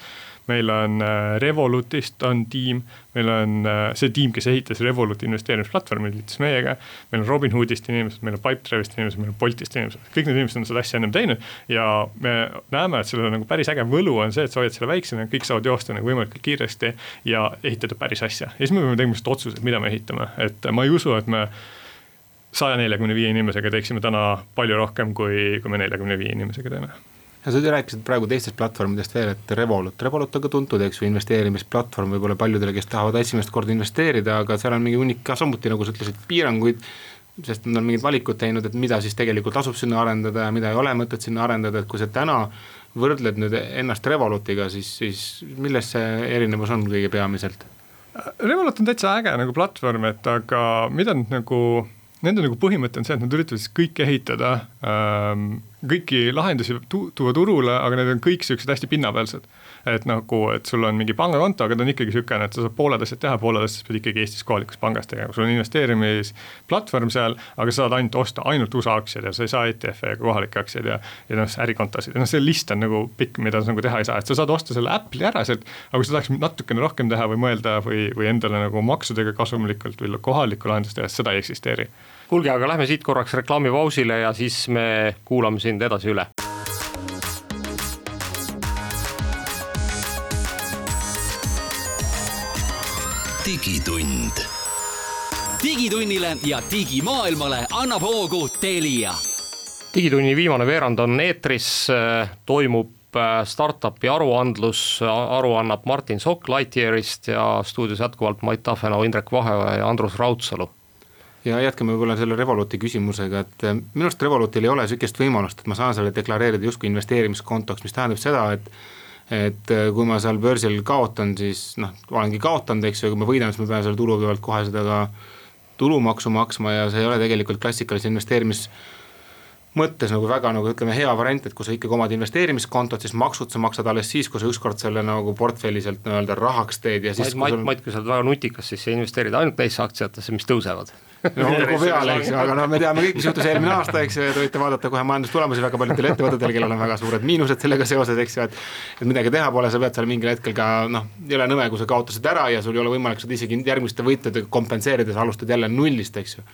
meil on äh, Revolutist on tiim, meil on äh, see tiim, kes ehitas Revoluti investeerimisplatvormi, liitus meiega. meil on Robinhoodist inimesed, meil on Pipedrive'ist inimesed, meil on Boltist inimesed, kõik need inimesed on seda asja ennem teinud. ja me näeme, et sellel nagu päris äge võlu on see, et sa hoiad selle väiksena, kõik saavad joosta nagu võimalikult kiiresti ja ehitada päris asja. ja siis me peame tegema lihtsalt otsused, mida me ehitame, et ma ei usu, et me saja neljakümne viie inimesega teeksime täna palju rohkem, kui, kui me neljakümne viie inimesega teeme ja sa rääkisid praegu teistest platvormidest veel, et Revolut, Revolut on ka tuntud, eks ju, investeerimisplatvorm võib-olla paljudele, kes tahavad esimest korda investeerida, aga seal on mingi hunnik ka samuti, nagu sa ütlesid, piiranguid. sest nad on mingid valikud teinud, et mida siis tegelikult tasub sinna arendada ja mida ei ole mõtet sinna arendada, et kui sa täna võrdled nüüd ennast Revolutiga, siis, siis milles see erinevus on kõige peamiselt? Revolut on täitsa äge nagu platvorm, et aga mida nüüd nagu nende nagu põhimõte on see, et nad üritavad siis kõike ehitada ähm,, kõiki lahendusi tu tuua turule, aga need on kõik siuksed hästi pinnapealsed. Et nagu, et sul on mingi pangakonto, aga ta on ikkagi niisugune, et sa saad pooled asjad teha, pooled asjad pead ikkagi Eestis kohalikus pangas tegema, sul on investeerimisplatvorm seal, aga sa saad ainult osta ainult USA aktsiaid ja sa ei saa ETF-e ega kohalikke aktsiaid ja, ja noh, ärikontosid. Ja noh, see list on nagu pikk, mida sa nagu teha ei saa, et sa saad osta selle Apple'i ära sealt, aga kui sa tahaks natukene rohkem teha või mõelda või, või endale nagu maksudega kasumlikult või kohalikku lahendust teha, seda ei eksisteeri. Kuulge, aga lähme siit korraks reklaamipausile ja siis me kuulame sind edasi üle. Digitund. digitunnile ja digimaailmale annab hoogu Telia. digitunni viimane veerand on eetris, toimub äh, startup'i aruandlus, aru annab Martin Sokk Lightyearist ja stuudios jätkuvalt Mait Tafenau, Indrek Vaheoja ja Andrus Raudsalu ja jätkame võib-olla selle Revoluti küsimusega, et eh, minu arust Revolutil ei ole sihukest võimalust, et ma saan selle deklareerida justkui investeerimiskontoks, mis tähendab seda, et et eh, kui ma seal börsil kaotan, siis noh, olengi kaotanud, eks ju, kui ma võidan, siis ma pean selle tulu pealt kohe seda ka tulumaksu maksma ja see ei ole tegelikult klassikalise investeerimis mõttes nagu väga nagu ütleme, hea variant, et kui sa ikkagi omad investeerimiskontot, siis maksud sa maksad alles siis, kui sa ükskord selle nagu portfelli sealt nii-öelda rahaks teed ja siis. Mait, Mait, kui sa oled väga nutikas, siis sa investeerid ainult neisse aktsiatesse, mis tõusevad no olgu peale, eks ju, aga noh, me teame kõik, mis juhtus eelmine aasta, eks ju, ja te võite vaadata kohe majandustulemusi väga paljudel ettevõtetel, kellel on väga suured miinused sellega seoses, eks ju, et. et midagi teha pole, sa pead seal mingil hetkel ka noh, ei ole nõme, kui sa kaotasid ära ja sul ei ole võimalik seda isegi järgmiste võitjatega kompenseerida, sa alustad jälle nullist, eks ju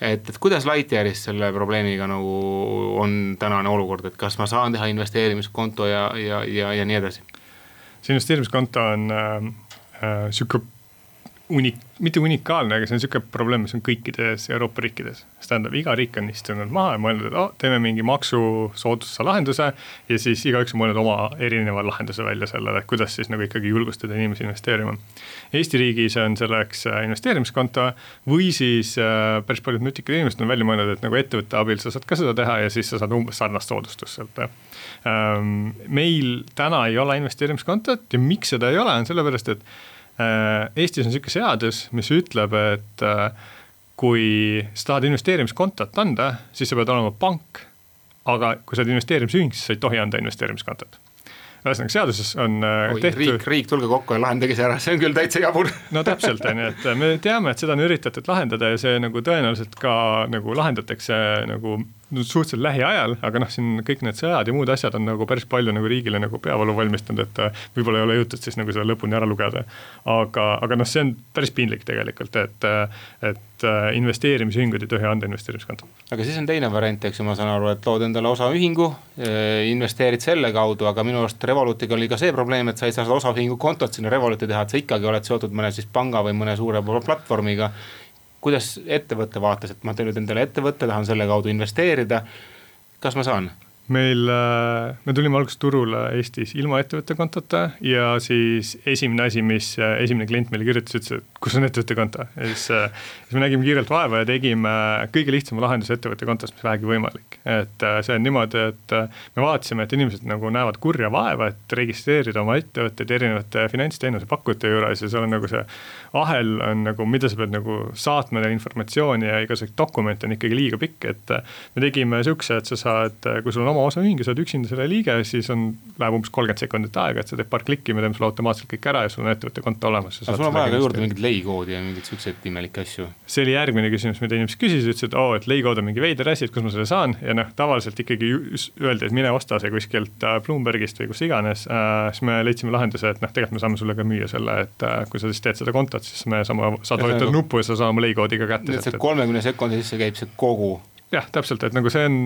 et, et kuidas Lightyearis selle probleemiga nagu on tänane olukord, et kas ma saan teha investeerimiskonto ja, ja, ja, ja nii edasi? see investeerimiskonto on äh, äh, sihuke unik-, mitte unikaalne, aga see on niisugune probleem, mis on kõikides Euroopa riikides. see tähendab, iga riik on istunud maha ja mõelnud, et oh, teeme mingi maksusoodustuse lahenduse ja siis igaüks on mõelnud oma erineva lahenduse välja sellele, et kuidas siis nagu ikkagi julgustada inimesi investeerima. Eesti riigis on selleks äh, investeerimiskonto või siis äh, päris paljud nutikad inimesed on välja mõelnud, et nagu ettevõtte abil sa saad ka seda teha ja siis sa saad umbes sarnast soodustust sealt ähm,. meil täna ei ole investeerimiskontot ja miks seda ei ole, on sellepärast, et Eestis on niisugune seadus, mis ütleb, et äh, kui sa tahad investeerimiskontot anda, siis sa pead olema pank. aga kui sa oled investeerimisühing, siis sa ei tohi anda investeerimiskontot ühesõnaga seaduses on äh, Oi, tehtud. riik, riik, tulge kokku ja lahendage see ära, see on küll täitsa jabur. no täpselt, on ju, et me teame, et seda on üritatud lahendada ja see nagu tõenäoliselt ka nagu lahendatakse nagu suhteliselt lähiajal, aga noh, siin kõik need sõjad ja muud asjad on nagu päris palju nagu riigile nagu peavalu valmistanud, et äh, võib-olla ei ole jõutud siis nagu seda lõpuni ära lugeda. aga, aga noh, see on päris piinlik tegelikult, et, äh, et äh, investeerimisühingud ei tohi anda investeerimiskontot. aga siis on teine variant, eks ju, ma saan aru, et lood endale osaühingu, investeerid selle kaudu, aga minu arust Revolutiga oli ka see probleem, et sa ei saa seda osaühingu kontot sinna Revoluti teha, et sa ikkagi oled seotud mõne siis panga või mõne suure platvormiga kuidas ettevõtte vaates, et ma teen nüüd endale ettevõtte, tahan selle kaudu investeerida. kas ma saan? Meil, äh, me tulime alguses turule Eestis ilma ettevõtte kontota ja siis esimene asi, mis äh, esimene klient meile kirjutas, ütles, et kus on ettevõtte konto. ja siis, äh, siis me nägime kiirelt vaeva ja tegime kõige lihtsama lahenduse ettevõtte kontost, mis vähegi võimalik. et see on niimoodi, et me vaatasime, et inimesed nagu näevad kurja vaeva, et registreerida oma ettevõtteid erinevate finantsteenuse pakkujate juures ja seal on nagu see ahel on nagu, mida sa pead nagu saatma neile informatsiooni ja igasuguseid dokumente on ikkagi liiga pikk, et me tegime sihukese, et sa saad, kui sul on oma osaühing ja sa oled üksinda selle liige, siis on, läheb umbes kolmkümmend sekundit aega, et sa teed paar klikki, me teeme sulle automaatselt kõik ära ja sul on ettevõtte konto olemas. aga sul on vaja ka juurde mingit leikoodi ja mingeid siukseid imelikke asju? see oli järgmine küsimus, mida inimesed küsisid, ütlesid, oo, et leikood on mingi veider asi, et kus ma selle saan ja noh, tavaliselt ikkagi öeldi, et mine osta see kuskilt äh, Bloombergist või kus iganes äh,. siis me leidsime lahenduse, et noh, tegelikult me saame sulle ka müüa selle, et äh, kui sa siis teed seda kontot, siis me saame, saad vajutada nagu... nuppu ja sa saad oma leikoodi ka kätte. et kolmekümne sekundi sisse käib see kogu jah, täpselt, et nagu see on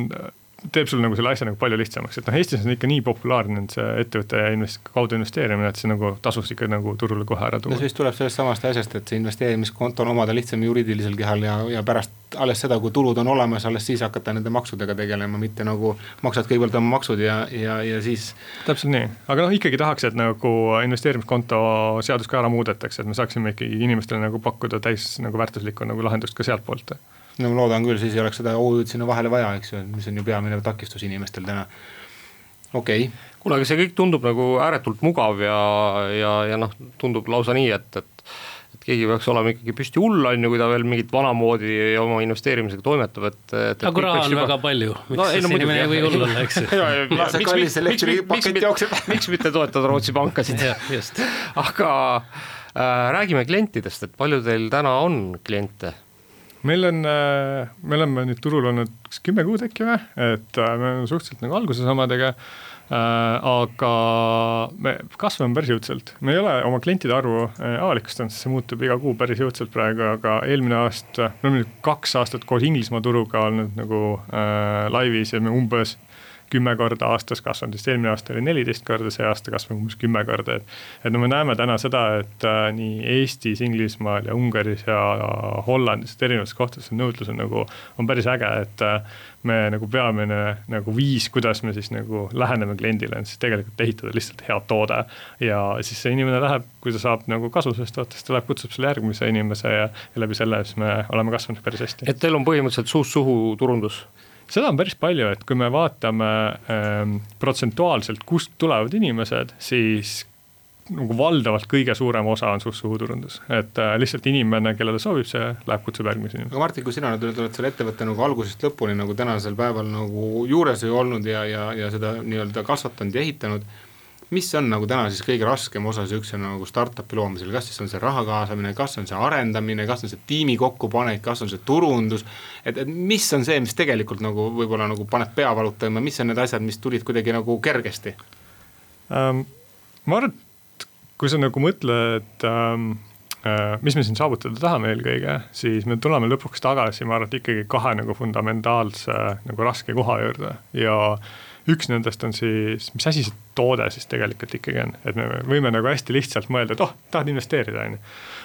teeb sul nagu selle asja nagu palju lihtsamaks, et noh, Eestis on ikka nii populaarne see ettevõtte invest-, kaudu investeerimine, et see nagu tasuks ikka nagu turule kohe ära tuua. no see vist tuleb sellest samast asjast, et see investeerimiskonto on omada lihtsam juriidilisel kehal ja, ja pärast alles seda, kui tulud on olemas, alles siis hakata nende maksudega tegelema, mitte nagu maksad kõigepealt oma maksud ja, ja, ja siis. täpselt nii, aga noh, ikkagi tahaks, et nagu investeerimiskonto seadus ka ära muudetakse, et me saaksime ikkagi inimestele nagu pakkuda täis nagu väärtuslikku nagu lahendust ka sealtpoolt no ma loodan küll, siis ei oleks seda OÜ-d sinna vahele vaja, eks ju, mis on ju peamine takistus inimestel täna. okei okay.. kuule, aga see kõik tundub nagu ääretult mugav ja, ja, ja noh, tundub lausa nii, et, et et keegi peaks olema ikkagi püsti hull, on ju, kui ta veel mingit vanamoodi oma investeerimisega toimetab, et, et. aga raha on juba... väga palju, miks no, no, inimene ei või hull olla, eks ju. miks mitte toetada Rootsi pankasid aga äh, räägime klientidest, et palju teil täna on kliente meil on, äh, me oleme nüüd turul olnud kas kümme kuud äkki või, et äh, me oleme suhteliselt nagu alguses omadega äh,. aga me kasvame päris jõudsalt, me ei ole oma klientide arvu avalikustanud, sest see muutub iga kuu päris jõudsalt praegu, aga eelmine aasta, me oleme nüüd kaks aastat koos Inglismaa turuga olnud nagu äh, laivis ja me umbes kümme korda aastas kasvanud, sest eelmine aasta oli neliteist korda, see aasta kasvab umbes kümme korda, et. et no me näeme täna seda, et äh, nii Eestis, Inglismaal ja Ungaris ja Hollandis, et erinevates kohtades nõudlus on nagu, on päris äge, et äh, me nagu peamine nagu viis, kuidas me siis nagu läheneme kliendile, on siis tegelikult ehitada lihtsalt head toode. ja siis see inimene läheb, kui ta saab nagu kasu sellest tootest, ta läheb, kutsub selle järgmise inimese ja, ja läbi selle siis me oleme kasvanud päris hästi. et teil on põhimõtteliselt suust suhu turundus? Seda on päris palju, et kui me vaatame ähm, protsentuaalselt, kust tulevad inimesed, siis nagu valdavalt kõige suurem osa on suht suhuturundus, et äh, lihtsalt inimene, kellele sobib, see läheb, kutsub järgmise inimese. aga Martin, kui sina nüüd oled selle ettevõtte nagu algusest lõpuni nagu tänasel päeval nagu juures ju olnud ja, ja, ja seda nii-öelda kasvatanud ja ehitanud mis on nagu täna siis kõige raskem osa sihukese nagu startup'i loomisel, kas siis on see raha kaasamine, kas on see arendamine, kas on see tiimi kokkupanek, kas on see turundus. et, et mis on see, mis tegelikult nagu võib-olla nagu paneb pea valutama, mis on need asjad, mis tulid kuidagi nagu kergesti ähm,? ma arvan, et kui sa nagu mõtled ähm, äh, mis me siin saavutada tahame eelkõige, siis me tuleme lõpuks tagasi, ma arvan, et ikkagi kahe nagu fundamentaalse nagu raske koha juurde ja üks nendest on siis, mis asi see toode siis tegelikult ikkagi on, et me võime nagu hästi lihtsalt mõelda, et oh, tahad investeerida, on ju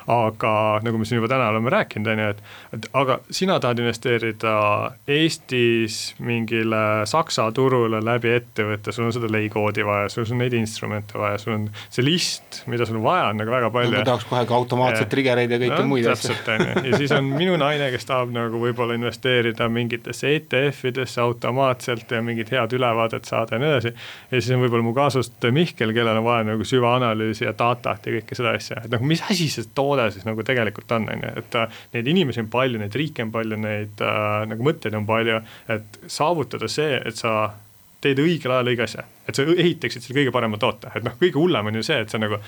aga nagu me siin juba täna oleme rääkinud, on ju, et, et aga sina tahad investeerida Eestis mingile Saksa turule läbi ettevõtte, sul on seda leikoodi vaja, sul on neid instrumente vaja, sul on see list, mida sul vaja on nagu väga palju no,. tahaks kohe ka automaatset trigger'eid ja kõike no, muid asju. täpselt, on ju, ja siis on minu naine, kes tahab nagu võib-olla investeerida mingitesse ETF-idesse automaatselt ja mingit head ülevaadet saada ja nii edasi. ja siis on võib-olla mu kaasust Mihkel, kellel on vaja nagu süvaanalüüsi ja datat ja kõike seda asja, et nagu mis asi see toode siis nagu tegelikult on, on ju, et äh, neid inimesi on palju, neid riike on palju, neid äh, nagu mõtteid on palju, et saavutada see, et sa teed õigel ajal õige asja, et sa ehitaksid selle kõige parema toote, et noh, kõige hullem on ju see, et sa nagu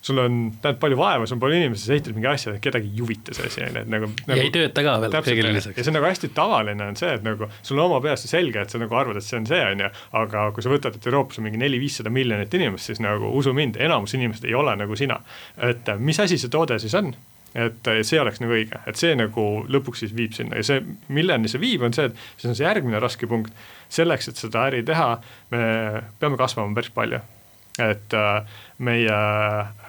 sul on, näed palju vaeva, sul on palju inimesi, sa ehitad mingi asja, kedagi ei huvita see asi, on ju, et nagu, nagu. ja ei tööta ka veel kõigile lisaks. ja see on nagu hästi tavaline on see, et nagu sul on oma peas see selge, et sa nagu arvad, et see on see, on ju. aga kui sa võtad, et Euroopas on mingi neli-viissada miljonit inimest, siis nagu usu mind, enamus inimesed ei ole nagu sina. et mis asi see toode siis on? et see oleks nagu õige, et see nagu lõpuks siis viib sinna ja see, milleni see viib, on see, et siis on see järgmine raske punkt. selleks, et seda äri teha, me peame kasvama päris palju et äh, meie,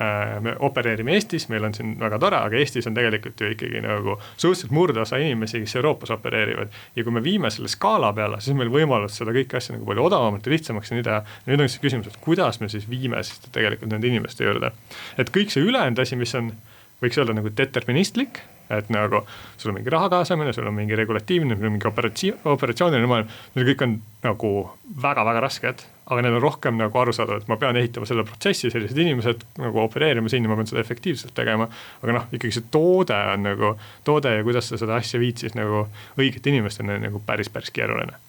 äh, me opereerime Eestis, meil on siin väga tore, aga Eestis on tegelikult ju ikkagi nagu suhteliselt murdosa inimesi, kes Euroopas opereerivad. ja kui me viime selle skaala peale, siis on meil võimalus seda kõike asja nagu palju odavamalt ja lihtsamaks ja nii teha. nüüd on siis küsimus, et kuidas me siis viime siis tegelikult nende inimeste juurde. et kõik see ülejäänud asi, mis on, võiks öelda nagu deterministlik et nagu sul on mingi raha kaasamine, sul on mingi regulatiivne, sul on mingi operatsi-, operatsiooniline maailm, need kõik on nagu väga-väga rasked, aga need on rohkem nagu arusaadavad, et ma pean ehitama selle protsessi, sellised inimesed nagu opereerima siin ja ma pean seda efektiivselt tegema. aga noh, ikkagi see toode on nagu, toode ja kuidas sa seda asja viid siis nagu õigete inimesteni nagu päris, päris keeruline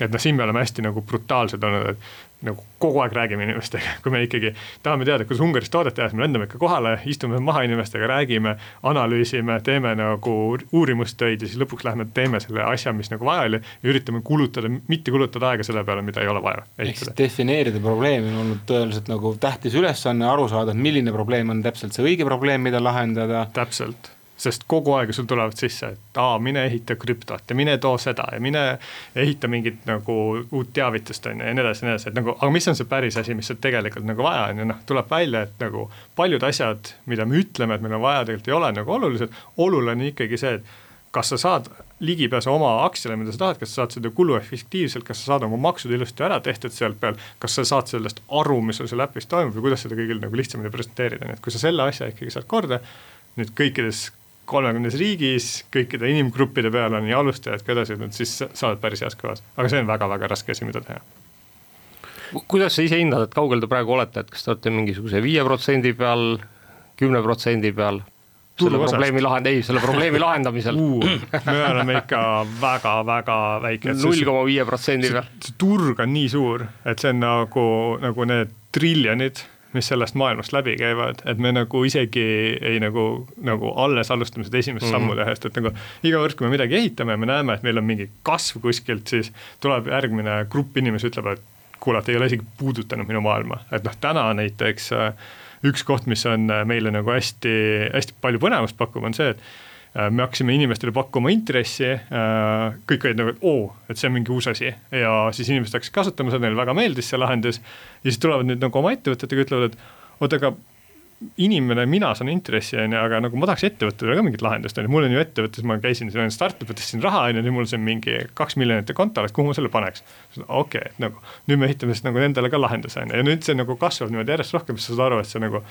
et noh, siin me oleme hästi nagu brutaalsed olnud, et nagu kogu aeg räägime inimestega, kui me ikkagi tahame teada, kuidas Ungaris toodet teha, siis me lendame ikka kohale, istume maha inimestega, räägime, analüüsime, teeme nagu uurimustöid ja siis lõpuks lähme teeme selle asja, mis nagu vaja oli. ja üritame kulutada, mitte kulutada aega selle peale, mida ei ole vaja. ehk siis defineerida probleemi on olnud tõeliselt nagu tähtis ülesanne, aru saada, et milline probleem on täpselt see õige probleem, mida lahendada. täpselt sest kogu aeg sul tulevad sisse, et aa, mine ehita krüptot ja mine too seda ja mine ehita mingit nagu uut teavitust on ju ja nii edasi ja nii edasi, et nagu, aga mis on see päris asi, mis sul tegelikult nagu vaja on? Ja noh, tuleb välja, et nagu paljud asjad, mida me ütleme, et meil on vaja, tegelikult ei ole nagu olulised. oluline ikkagi see, et kas sa saad ligipääsu oma aktsiale, mida sa tahad, kas sa saad seda kulu efektiivselt, kas sa saad oma maksud ilusti ära tehtud sealt peal, kas sa saad sellest aru, mis sul seal äpis toimub või kuidas seda kõigil nagu lihtsamini presenteerida, nii et kui sa selle asja ikkagi saad korda, nüüd kõikides kolmekümnes riigis, kõikide inimgruppide peal on nii alustajad kui edasijõudnud, siis sa oled päris heas kohas, aga see on väga-väga raske asi, mida teha. kuidas sa ise hindad, et kaugel te praegu olete, et kas te olete mingisuguse viie protsendi peal, kümne protsendi peal? selle probleemi lahend-, ei, selle probleemi lahendamisel uh,. me oleme ikka väga-väga väike. null koma viie protsendi peal. see turg on nii suur, et see on nagu, nagu need triljonid mis sellest maailmast läbi käivad, et me nagu isegi ei nagu, nagu alles alustame seda esimest mm -hmm. sammu tehest, et nagu iga kord, kui me midagi ehitame, me näeme, et meil on mingi kasv kuskilt, siis tuleb järgmine grupp inimesi, ütleb, et kuule, et ei ole isegi puudutanud minu maailma, et noh, täna näiteks äh, üks koht, mis on äh, meile nagu hästi, hästi palju põnevust pakub, on see, et me hakkasime inimestele pakkuma intressi, äh, kõik olid nagu, et oo, et see on mingi uus asi ja siis inimesed hakkasid kasutama seda, neile väga meeldis see lahendus. ja siis tulevad nüüd nagu oma ettevõtetega, ütlevad, et oota, aga inimene, mina saan intressi, on ju, aga nagu ma tahaks ettevõttele ka mingit lahendust, on ju, mul on ju ettevõttes, ma käisin, startup ites siin raha, on ju, nüüd mul see mingi kaks miljonit kontol, et kuhu ma selle paneks. okei okay,, et nagu nüüd me ehitame siis nagu endale ka lahenduse, on ju, ja nüüd see nagu kasvab niimoodi järjest rohkem, siis sa saad aru, et see nagu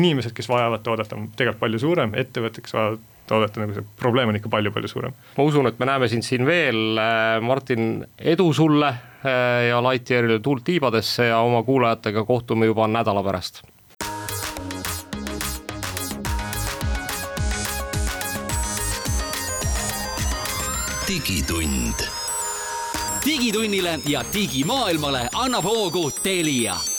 inimesed, kes vajavad toodet, on tegelikult palju suurem, ettevõtted, kes vajavad toodete nagu see probleem on ikka palju-palju suurem. ma usun, et me näeme sind siin veel, äh, Martin, edu sulle äh, ja Lightyearile tuult tiibadesse ja oma kuulajatega kohtume juba nädala pärast. digitund. digitunnile ja digimaailmale annab hoogu Telia